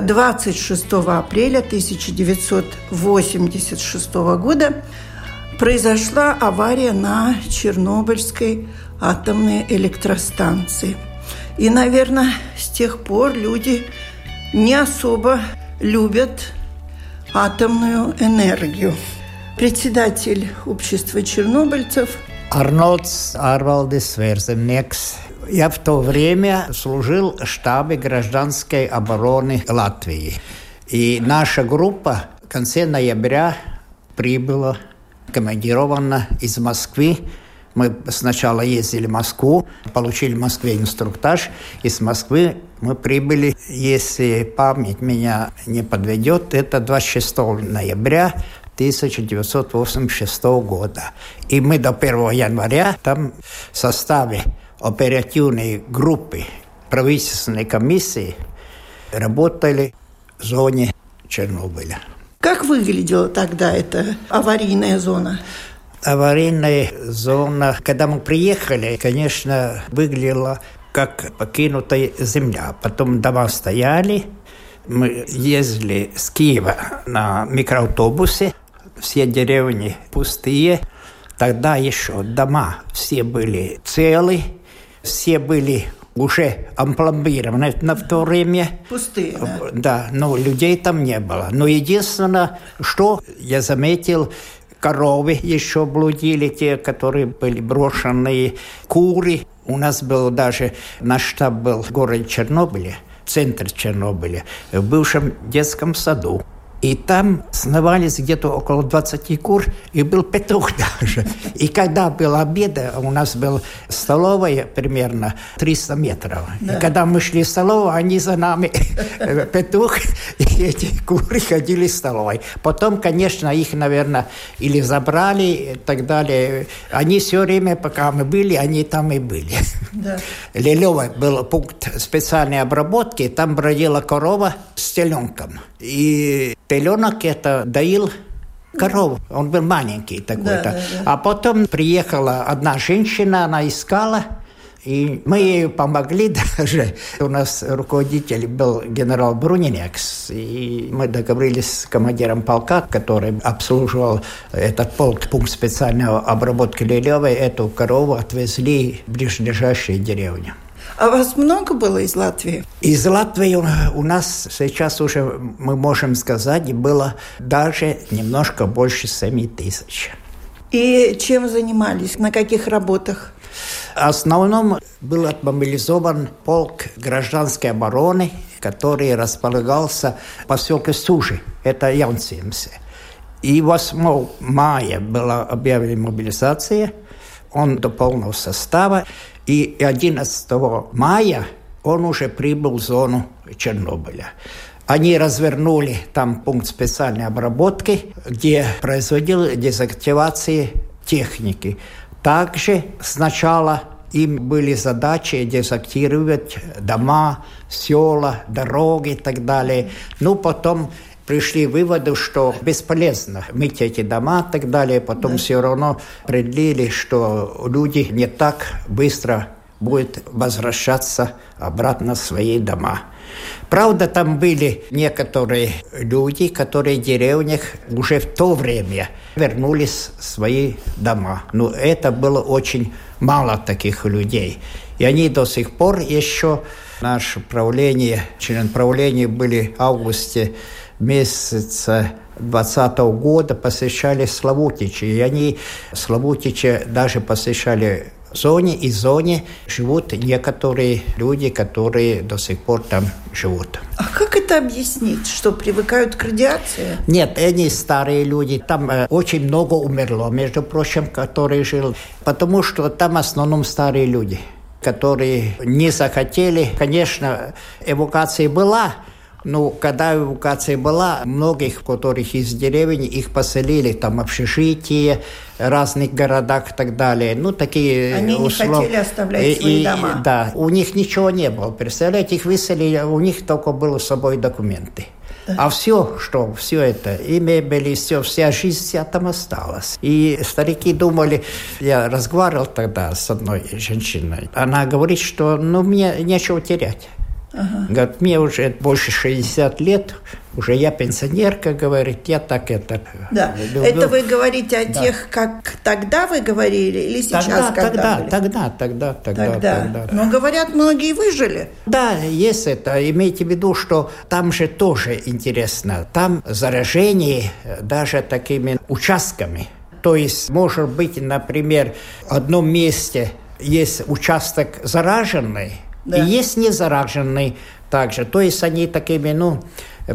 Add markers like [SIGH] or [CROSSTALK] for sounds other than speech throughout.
26 апреля 1986 года произошла авария на Чернобыльской атомной электростанции. И, наверное, с тех пор люди не особо любят атомную энергию. Председатель общества чернобыльцев Арнольдс Арвалдис Верземнекс я в то время служил в штабе гражданской обороны Латвии. И наша группа в конце ноября прибыла, командирована из Москвы. Мы сначала ездили в Москву, получили в Москве инструктаж. Из Москвы мы прибыли, если память меня не подведет, это 26 ноября 1986 года. И мы до 1 января там в составе оперативные группы правительственной комиссии работали в зоне Чернобыля. Как выглядела тогда эта аварийная зона? Аварийная зона, когда мы приехали, конечно, выглядела как покинутая земля. Потом дома стояли, мы ездили с Киева на микроавтобусе, все деревни пустые. Тогда еще дома все были целы, все были уже ампломбированы на то время. Пустые, да? Да, но людей там не было. Но единственное, что я заметил, коровы еще блудили, те, которые были брошенные, куры. У нас был даже, наш штаб был в городе Чернобыле, центр Чернобыля, в бывшем детском саду. И там сновались где-то около 20 кур, и был петух [LAUGHS] даже. И когда был обед, у нас была столовая примерно 300 метров. Да. И когда мы шли в столовую, они за нами, [LAUGHS] петух [LAUGHS] и эти куры ходили в столовой. Потом, конечно, их, наверное, или забрали и так далее. Они все время, пока мы были, они там и были. Да. Лилево был пункт специальной обработки, там бродила корова с теленком. И Теленок это доил корову. Он был маленький такой-то. Да, да, да. А потом приехала одна женщина, она искала, и мы ей помогли [LAUGHS] даже. У нас руководитель был генерал Брунинекс, и мы договорились с командиром полка, который обслуживал этот полк, пункт специальной обработки Лилевой, эту корову отвезли в ближайшие деревни. А вас много было из Латвии? Из Латвии у нас сейчас уже, мы можем сказать, было даже немножко больше 7 тысяч. И чем занимались? На каких работах? В основном был отмобилизован полк гражданской обороны, который располагался в поселке Сужи, это Яунсимсе. И 8 мая была объявлена мобилизация, он до полного состава, и 11 мая он уже прибыл в зону Чернобыля. Они развернули там пункт специальной обработки, где производили дезактивации техники. Также сначала им были задачи дезактивировать дома, села, дороги и так далее. Ну, потом пришли к выводу, что бесполезно мыть эти дома и так далее. Потом да. все равно определили, что люди не так быстро будут возвращаться обратно в свои дома. Правда, там были некоторые люди, которые в деревнях уже в то время вернулись в свои дома. Но это было очень мало таких людей. И они до сих пор еще, наше правление, член правления были в августе месяца 2020 года посещали Славутичи. И они, Славутичи, даже посещали зоне и зоне живут некоторые люди, которые до сих пор там живут. А как это объяснить, что привыкают к радиации? Нет, они старые люди. Там э, очень много умерло, между прочим, которые жили. Потому что там в основном старые люди, которые не захотели. Конечно, эвакуация была, ну, когда эвакуация была, многих, которых из деревень, их поселили там общежитие, разных городах и так далее. Ну, такие Они услов... не хотели оставлять свои и, дома. Да, у них ничего не было. Представляете, их выселили, у них только было с собой документы. А все, что, все это, и мебель, и все, вся жизнь вся там осталась. И старики думали, я разговаривал тогда с одной женщиной, она говорит, что ну мне нечего терять. Ага. Говорит, мне уже больше 60 лет, уже я пенсионерка, говорит, я так это... Да, люблю. это вы говорите о да. тех, как тогда вы говорили, или сейчас, тогда, когда тогда, тогда, тогда, тогда, тогда, тогда. Но, говорят, многие выжили. Да, есть это. Имейте в виду, что там же тоже интересно. Там заражение даже такими участками. То есть, может быть, например, в одном месте есть участок зараженный, да. И есть незараженный также. То есть они такими, ну,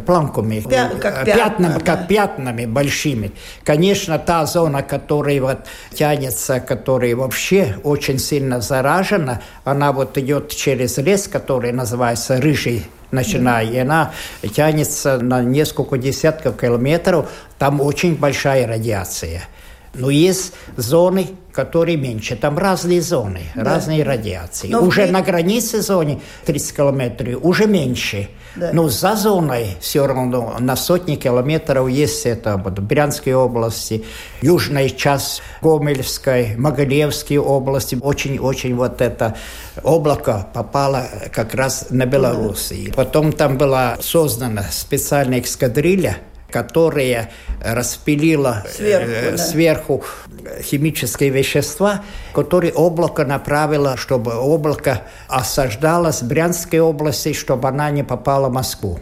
планками, Пя как пятнами, пятна, как да. пятнами большими. Конечно, та зона, которая вот тянется, которая вообще очень сильно заражена, она вот идет через лес, который называется Рыжий начиная, и она тянется на несколько десятков километров, там очень большая радиация. Но есть зоны, которые меньше. Там разные зоны, да. разные радиации. Но уже при... на границе зоны 30 километров уже меньше. Да. Но за зоной все равно на сотни километров есть это вот, в Брянской области, южная часть Гомельской, Могилевской области. Очень-очень вот это облако попало как раз на Белоруссию. Да. Потом там была создана специальная эскадрилья, которая распилила сверху, э, да. сверху химические вещества, которые облако направило, чтобы облако осаждалось в Брянской области, чтобы она не попала в Москву.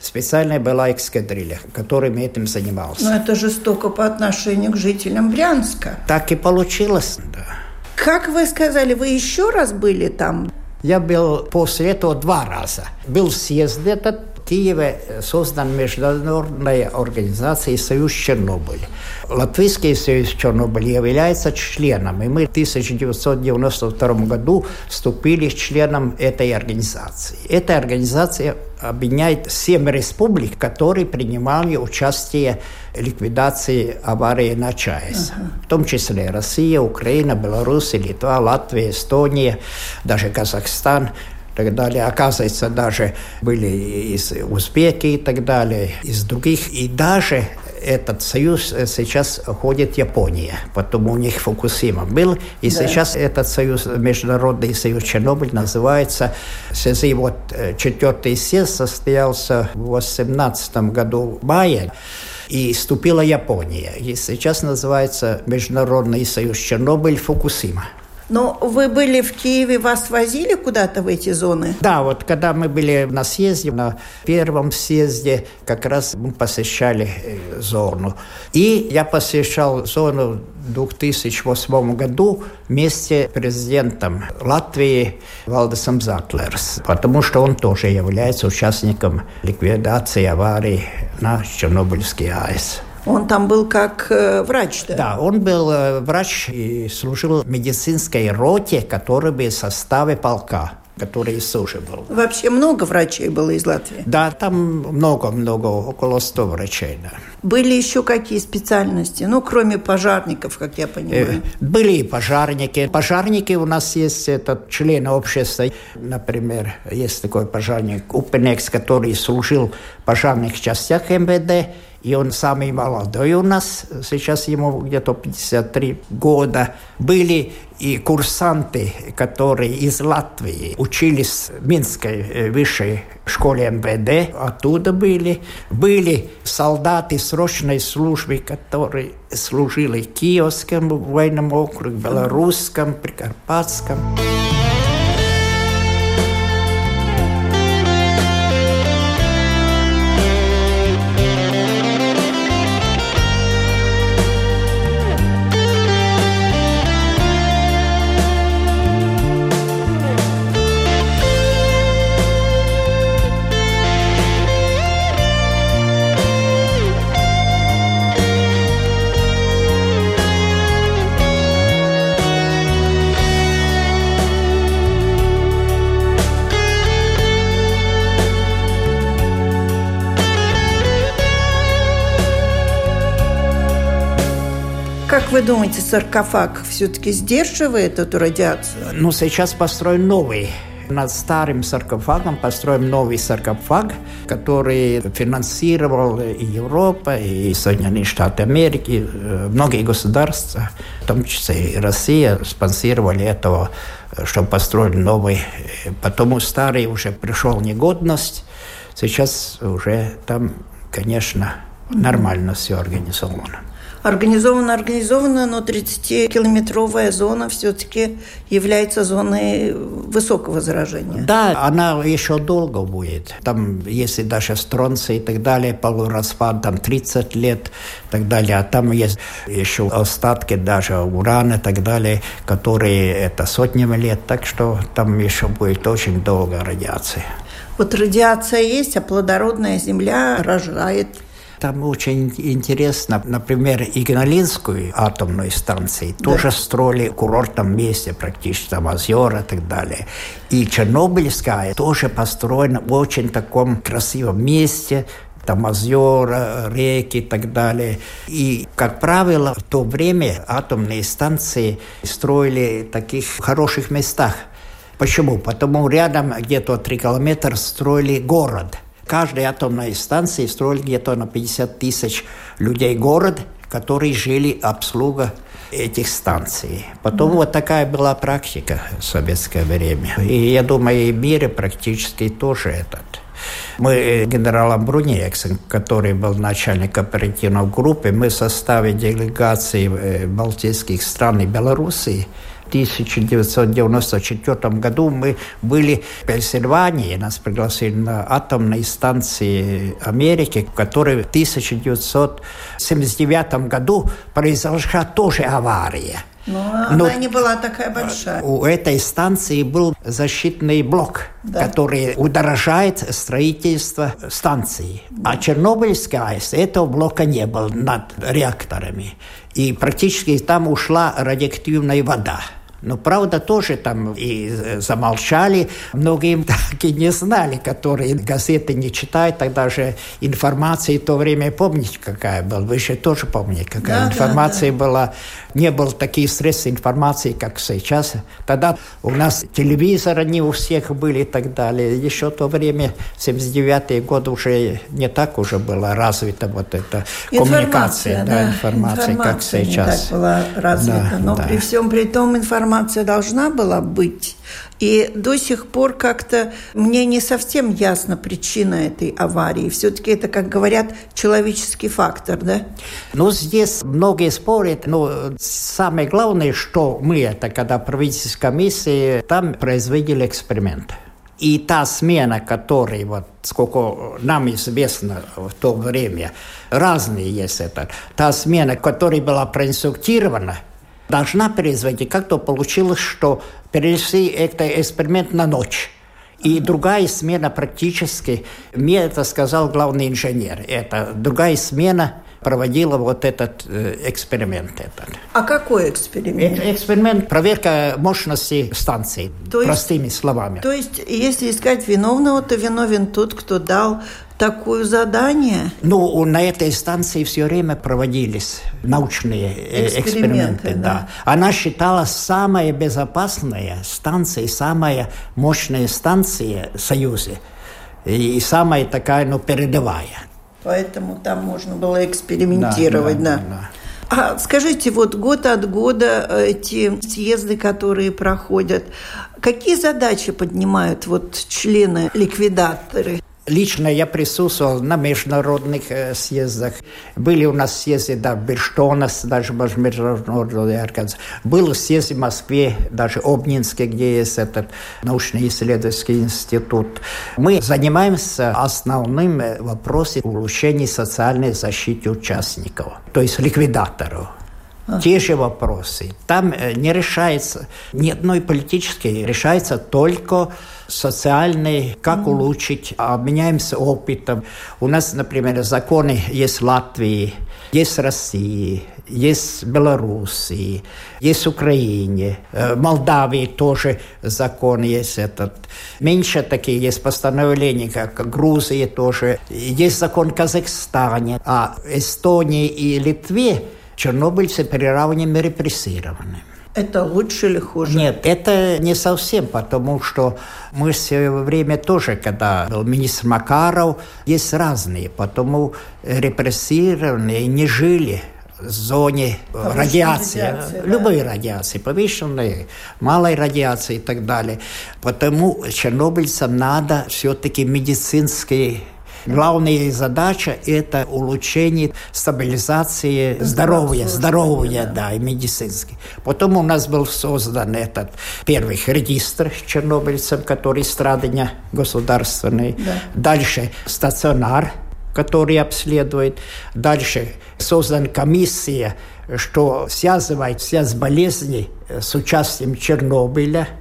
Специальная была эскадрилья, которым этим занимался. Но это жестоко по отношению к жителям Брянска. Так и получилось, да. Как вы сказали, вы еще раз были там? Я был после этого два раза. Был съезд этот, Киеве создан международная организация «Союз Чернобыль». Латвийский союз Чернобыль является членом, и мы в 1992 году вступили членом этой организации. Эта организация объединяет семь республик, которые принимали участие в ликвидации аварии на ЧАЭС. Ага. В том числе Россия, Украина, Беларусь, Литва, Латвия, Эстония, даже Казахстан – так далее. Оказывается, даже были из узбеки и так далее, из других. И даже этот союз сейчас ходит Япония, потом у них Фукусима был, и да. сейчас этот союз, Международный союз Чернобыль называется, связи вот четвертый съезд состоялся в 18 году в мае, и вступила Япония. И сейчас называется Международный союз Чернобыль Фукусима. Но вы были в Киеве, вас возили куда-то в эти зоны? Да, вот когда мы были на съезде, на первом съезде, как раз мы посещали э, зону. И я посещал зону в 2008 году вместе с президентом Латвии Валдесом Затлерс, потому что он тоже является участником ликвидации аварии на Чернобыльской АЭС. Он там был как э, врач, да? Да, он был э, врач и служил в медицинской роте, который был в составе полка который служил. Вообще много врачей было из Латвии? Да, там много-много, около 100 врачей, да. Были еще какие специальности? Ну, кроме пожарников, как я понимаю. Э, были пожарники. Пожарники у нас есть, это члены общества. Например, есть такой пожарник Упенекс, который служил в пожарных частях МВД, и он самый молодой у нас, сейчас ему где-то 53 года. Были и курсанты, которые из Латвии учились в Минской э, высшей школе МВД, оттуда были. Были солдаты срочной службы, которые служили Киевском военном округе, Белорусском, Прикарпатском. Как вы думаете, саркофаг все-таки сдерживает эту радиацию? Ну, сейчас построен новый над старым саркофагом построим новый саркофаг, который финансировал и Европа, и Соединенные Штаты Америки, э, многие государства, в том числе и Россия, спонсировали этого, чтобы построили новый. Потом старый уже пришел негодность, сейчас уже там, конечно, нормально все организовано. Организовано, организовано, но 30-километровая зона все-таки является зоной высокого заражения. Да, она еще долго будет. Там, если даже стронцы и так далее, полураспад, там 30 лет и так далее. А там есть еще остатки даже урана и так далее, которые это сотнями лет. Так что там еще будет очень долго радиация. Вот радиация есть, а плодородная земля рожает там очень интересно, например, Игналинскую атомную станцию да. тоже строили в курортном месте, практически там озера и так далее. И Чернобыльская тоже построена в очень таком красивом месте, там озера, реки и так далее. И, как правило, в то время атомные станции строили в таких хороших местах. Почему? Потому рядом где-то 3 километра строили город – каждой атомной станции строили где-то на 50 тысяч людей город, которые жили обслуга этих станций. Потом mm. вот такая была практика в советское время. И я думаю, и в мире практически тоже этот. Мы генералом Бруниексом, который был начальник оперативной группы, мы в составе делегации э, балтийских стран и Белоруссии 1994 году мы были в Пенсильвании, нас пригласили на атомной станции Америки, в которой в 1979 году произошла тоже авария. Но, Но она не была такая большая. У этой станции был защитный блок, да. который удорожает строительство станции. Да. А Чернобыльская АЭС этого блока не было над реакторами. И практически там ушла радиоактивная вода. Но, правда, тоже там и э, замолчали. Многие [LAUGHS] так и не знали, которые газеты не читают. Тогда же информации в то время, помните, какая была? Вы же тоже помните, какая да, информация да, да. была. Не было таких средств информации, как сейчас. Тогда у нас телевизоры не у всех были и так далее. Еще то время, 79-е годы, уже не так уже была развита вот эта коммуникация, да, да, информация, информация как сейчас. Не так была развита. Да, Но да. при всем при том информация информация должна была быть. И до сих пор как-то мне не совсем ясна причина этой аварии. Все-таки это, как говорят, человеческий фактор, да? Ну, здесь многие спорят, но самое главное, что мы, это когда правительственная комиссия, там производили эксперимент. И та смена, которая, вот, сколько нам известно в то время, разные есть это. Та смена, которая была проинструктирована – должна производить. Как-то получилось, что перенесли этот эксперимент на ночь. И другая смена практически, мне это сказал главный инженер, это другая смена проводила вот этот э, эксперимент. Этот. А какой эксперимент? Э, эксперимент проверка мощности станции, то простыми есть, словами. То есть, если искать виновного, то виновен тот, кто дал такое задание? Ну, на этой станции все время проводились научные э, эксперименты. эксперименты да. Да. Она считалась самая безопасная станция, самая мощная станция в Союзе. И самая такая, ну, передовая. Поэтому там можно было экспериментировать, да. да, да. да. А скажите, вот год от года э, эти съезды, которые проходят, какие задачи поднимают вот члены ликвидаторы? Лично я присутствовал на международных э, съездах. Были у нас съезды, да, Берштонас, даже международный организация. Был съезд в Москве, даже Обнинске, где есть этот научно-исследовательский институт. Мы занимаемся основным э, вопросом улучшения социальной защиты участников, то есть ликвидаторов. Те же вопросы. Там э, не решается ни одной политической, решается только социальный, как улучшить, обменяемся опытом. У нас, например, законы есть Латвии, есть России, есть Белоруссии, есть Украине, э, в Молдавии тоже закон есть этот. Меньше такие есть постановления, как Грузии тоже. Есть закон Казахстане, а Эстонии и Литве чернобыльцы приравнены репрессированным. Это лучше или хуже? Нет, это не совсем, потому что мы все время тоже, когда был министр Макаров, есть разные, потому репрессированные не жили в зоне радиации, радиации любой да. радиации, повышенной, малой радиации и так далее. Потому чернобыльцам надо все-таки медицинские Главная задача – это улучшение стабилизации здоровья, здоровья, да, и медицинский. Потом у нас был создан этот первый регистр чернобыльцев, который страдания государственный. Да. Дальше стационар, который обследует. Дальше создана комиссия, что связывает связь болезней с участием Чернобыля –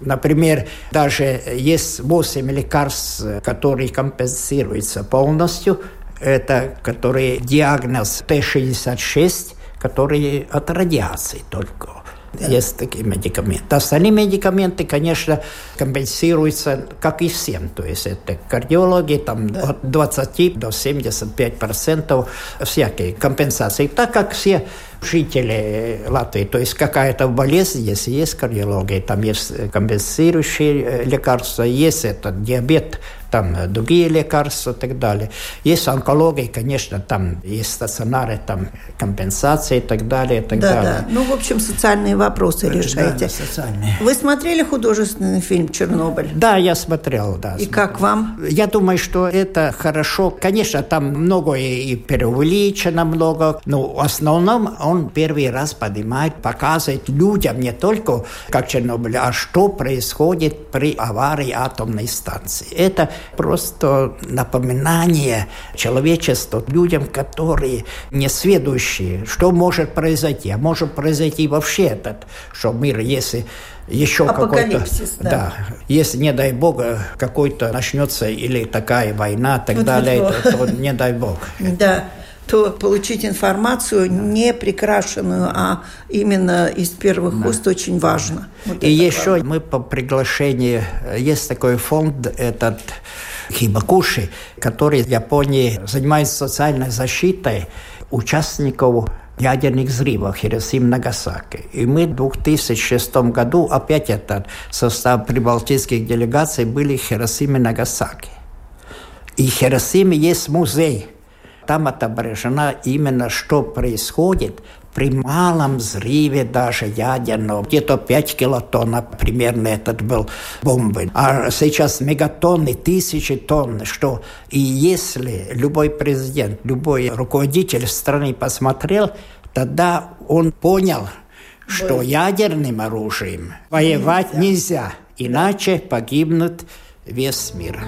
Например, даже есть 8 лекарств, которые компенсируются полностью. Это который диагноз Т-66, который от радиации только. Да. Есть такие медикаменты. Остальные медикаменты, конечно, компенсируются, как и всем. То есть это кардиологи, там да. от 20 до 75 процентов всякие компенсации. Так как все жители Латвии. То есть какая-то болезнь, если есть кардиология, там есть компенсирующие лекарства, есть этот диабет, там другие лекарства и так далее. Есть онкология, конечно, там есть стационары, там компенсации и так далее, и так да, далее. Да, ну, в общем, социальные вопросы решаете. Да, социальные. Вы смотрели художественный фильм «Чернобыль»? Да, я смотрел, да. И смотрел. как вам? Я думаю, что это хорошо. Конечно, там много и преувеличено много, но в основном он первый раз поднимает, показывает людям не только как Чернобыль, а что происходит при аварии атомной станции. Это просто напоминание человечеству, людям, которые не сведущие, что может произойти. А может произойти вообще этот, что мир, если еще какой-то... Да. да. Если, не дай бог, какой-то начнется или такая война так вот, далее, вот, вот. То, то не дай бог. Да то получить информацию не прикрашенную, а именно из первых да. уст очень важно. Вот и еще важно. мы по приглашению, есть такой фонд, этот Хибакуши, который в Японии занимается социальной защитой участников ядерных взрывов Хиросим Нагасаки. И мы в 2006 году опять этот состав прибалтийских делегаций были в Хиросиме Нагасаки. И в Хиросиме есть музей – там отображено именно, что происходит при малом взрыве даже ядерного. Где-то 5 килотонн примерно этот был бомбы. А сейчас мегатонны, тысячи тонн. Что и если любой президент, любой руководитель страны посмотрел, тогда он понял, что ядерным оружием воевать нельзя, иначе погибнут весь мир.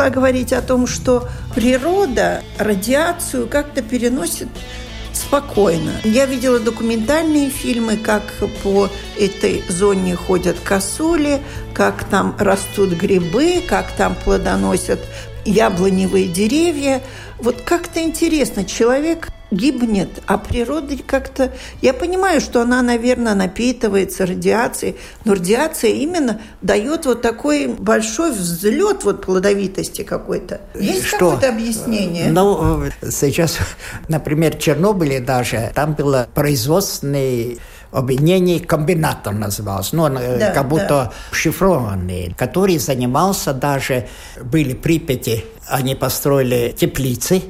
Начала говорить о том, что природа радиацию как-то переносит спокойно. Я видела документальные фильмы, как по этой зоне ходят косули, как там растут грибы, как там плодоносят яблоневые деревья. Вот как-то интересно, человек гибнет, а природа как-то... Я понимаю, что она, наверное, напитывается радиацией, но радиация именно дает вот такой большой взлет вот плодовитости какой-то. Есть что? какое-то объяснение? Ну, сейчас, [LAUGHS] например, в Чернобыле даже, там был производственный объединение комбинатом назывался, ну, да, как будто да. шифрованный, который занимался даже, были Припяти, они построили теплицы,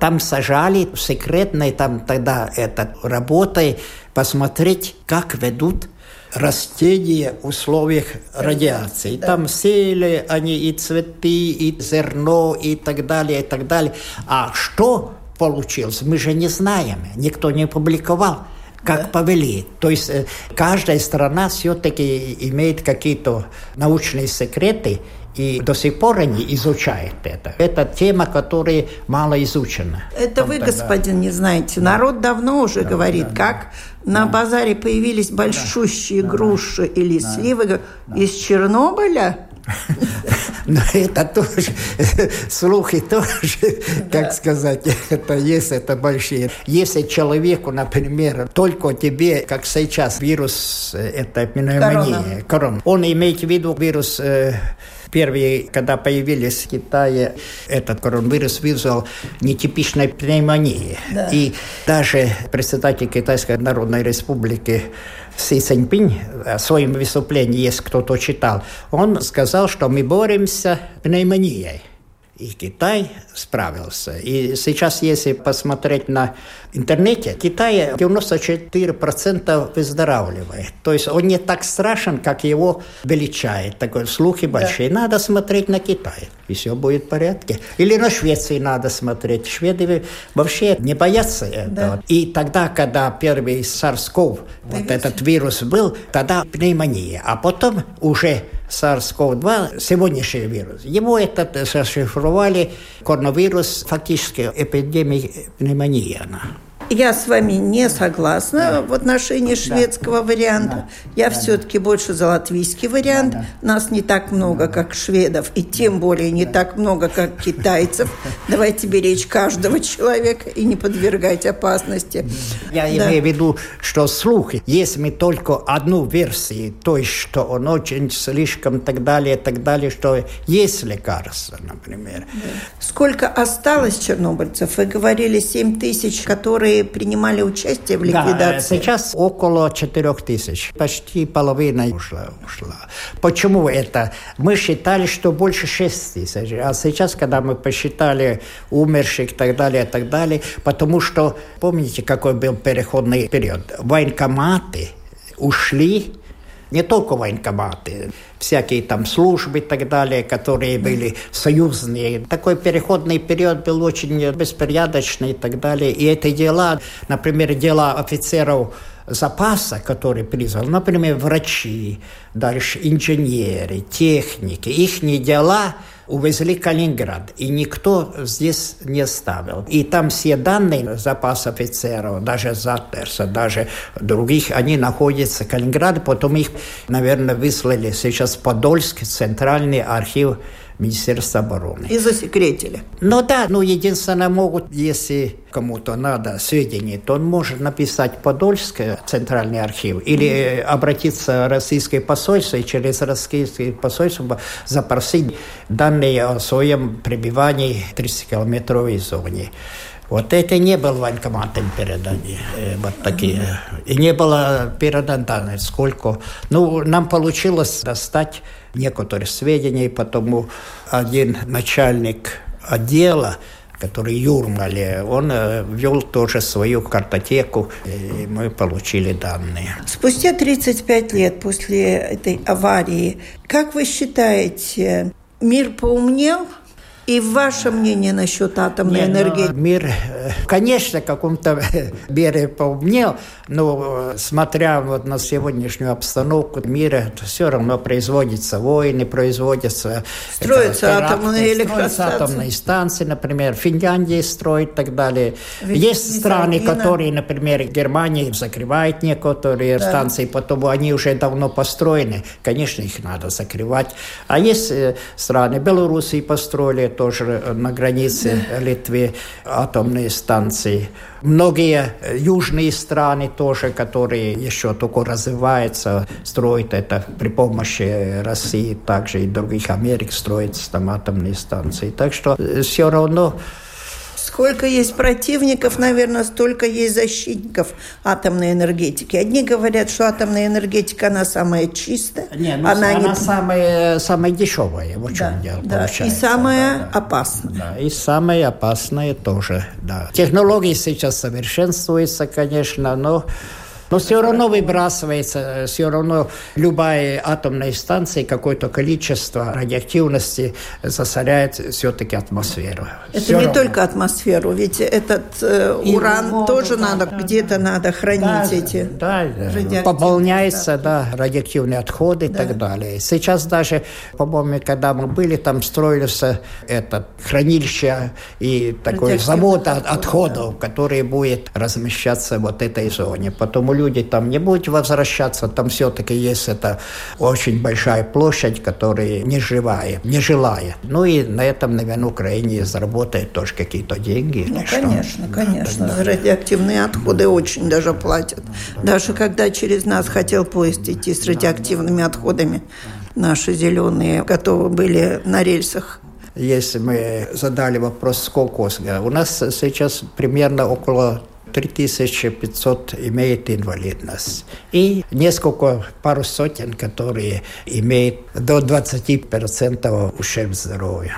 там сажали секретной, там тогда это работой, посмотреть, как ведут растения в условиях радиации. Да. Там сели они и цветы, и зерно, и так далее, и так далее. А что получилось, мы же не знаем, никто не публиковал как да. повели. То есть э, каждая страна все-таки имеет какие-то научные секреты, и до сих пор они изучают это. Это тема, которая мало изучена. Это Там вы, тогда... господин, не знаете. Народ давно уже да, говорит, да, как да, на да. базаре появились большущие да, груши да, или да, сливы да. из Чернобыля. [LAUGHS] Но это тоже, [LAUGHS] слухи тоже, [LAUGHS] как сказать, это есть, это большие. Если человеку, например, только тебе, как сейчас, вирус, э, это пневмония, корона, он имеет в виду вирус э, Первые, когда появились в Китае, этот коронавирус вызвал нетипичной пневмонии. Да. И даже председатель Китайской Народной Республики Си Циньпинь в своем выступлении, если кто-то читал, он сказал, что мы боремся с пневмонией. И Китай справился. И сейчас, если посмотреть на интернете, Китай 94% выздоравливает. То есть он не так страшен, как его величает. Такой слухи большие. Да. Надо смотреть на Китай, и все будет в порядке. Или на Швеции надо смотреть. Шведы вообще не боятся этого. Да. И тогда, когда первый SARS-CoV, вот этот вирус был, тогда пневмония. А потом уже SARS-CoV-2, сегодняшний вирус. Его этот зашифровали, коронавирус, фактически эпидемия пневмонии она. Я с вами не согласна да. в отношении шведского да. варианта. Да. Я да. все-таки больше за латвийский вариант. Да. Нас не так много, как шведов, и тем более не так много, как китайцев. [LAUGHS] Давайте беречь каждого человека и не подвергать опасности. Я да. имею в виду, что слухи, если мы только одну версию, то есть, что он очень слишком так далее, так далее, что есть лекарство, например. Да. Сколько осталось чернобыльцев? Вы говорили 7 тысяч, которые которые принимали участие в ликвидации? Да, сейчас около 4 тысяч. Почти половина ушла, ушла. Почему это? Мы считали, что больше 6 тысяч. А сейчас, когда мы посчитали умерших и так далее, и так далее, потому что, помните, какой был переходный период? Военкоматы ушли не только военкоматы, всякие там службы и так далее, которые были союзные. Такой переходный период был очень беспорядочный и так далее. И эти дела, например, дела офицеров запаса, который призвал, например, врачи, дальше инженеры, техники, их дела – увезли Калининград, и никто здесь не оставил. И там все данные запас офицеров, даже Затерса, даже других, они находятся в Калининграде, потом их, наверное, выслали сейчас в Подольск, центральный архив Министерства обороны. И засекретили. Ну да, ну единственное могут, если кому-то надо сведения, то он может написать Подольск, Центральный архив, или mm-hmm. обратиться в российское посольство и через российское посольство запросить данные о своем пребывании в 30-километровой зоне. Вот это не было военкоматом переданы, э, вот такие. И не было передано сколько. Ну, нам получилось достать некоторые сведения, потому один начальник отдела, который Юрмале, он э, вел тоже свою картотеку, и мы получили данные. Спустя 35 лет после этой аварии, как вы считаете, мир поумнел – и ваше мнение насчет атомной Не, энергии? Мир, э, конечно, в каком-то [LAUGHS] мере поумнел, но э, смотря вот на сегодняшнюю обстановку мира, все равно производятся войны, производятся... Строятся это, атомные электростанции. атомные станции, например, Финляндия строит и так далее. Ведь Есть страны, которые, например, Германия закрывает некоторые да. станции, потом они уже давно построены, конечно, их надо закрывать. А есть э, страны, Белоруссии построили, тоже на границе Литвы атомные станции. Многие южные страны тоже, которые еще только развиваются, строят это при помощи России, также и других Америк строятся там атомные станции. Так что все равно Сколько есть противников, наверное, столько есть защитников атомной энергетики. Одни говорят, что атомная энергетика, она самая чистая. Не, ну, она, она не... самая, самая дешевая, вот да, дело да. получается. И самая да, опасная. Да, и самая опасная тоже, да. Технологии сейчас совершенствуются, конечно, но но все равно выбрасывается, все равно любая атомная станция какое-то количество радиоактивности засоряет все-таки атмосферу. Это все не равно. только атмосферу, ведь этот э, уран воду, тоже да, надо, да, где-то да. надо хранить да, эти да, пополняется, да, радиоактивные отходы да. и так далее. Сейчас даже, по-моему, когда мы были, там строились это хранилище и такой завод от, отходов, да. который будет размещаться вот этой зоне. Потом люди там не будут возвращаться, там все-таки есть это очень большая площадь, которая не живая, не жилая. Ну и на этом, наверное, Украине заработает тоже какие-то деньги. Ну, конечно, что. конечно. Да, Радиоактивные отходы очень даже платят. Да, даже да. когда через нас хотел поезд идти с радиоактивными да, отходами, наши зеленые готовы были на рельсах если мы задали вопрос, сколько у нас сейчас примерно около 3500 имеет инвалидность. И несколько, пару сотен, которые имеют до 20% ущерб здоровья.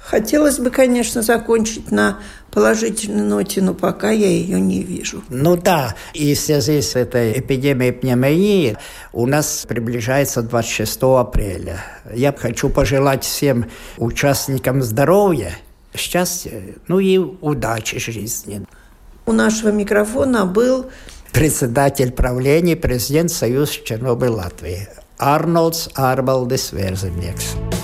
Хотелось бы, конечно, закончить на положительной ноте, но пока я ее не вижу. Ну да, и в связи с этой эпидемией пневмонии у нас приближается 26 апреля. Я хочу пожелать всем участникам здоровья, счастья, ну и удачи жизни. У нашего микрофона был председатель правления, президент Союза Чернобыль Латвии Арнольдс Арбалдис Верземникс. На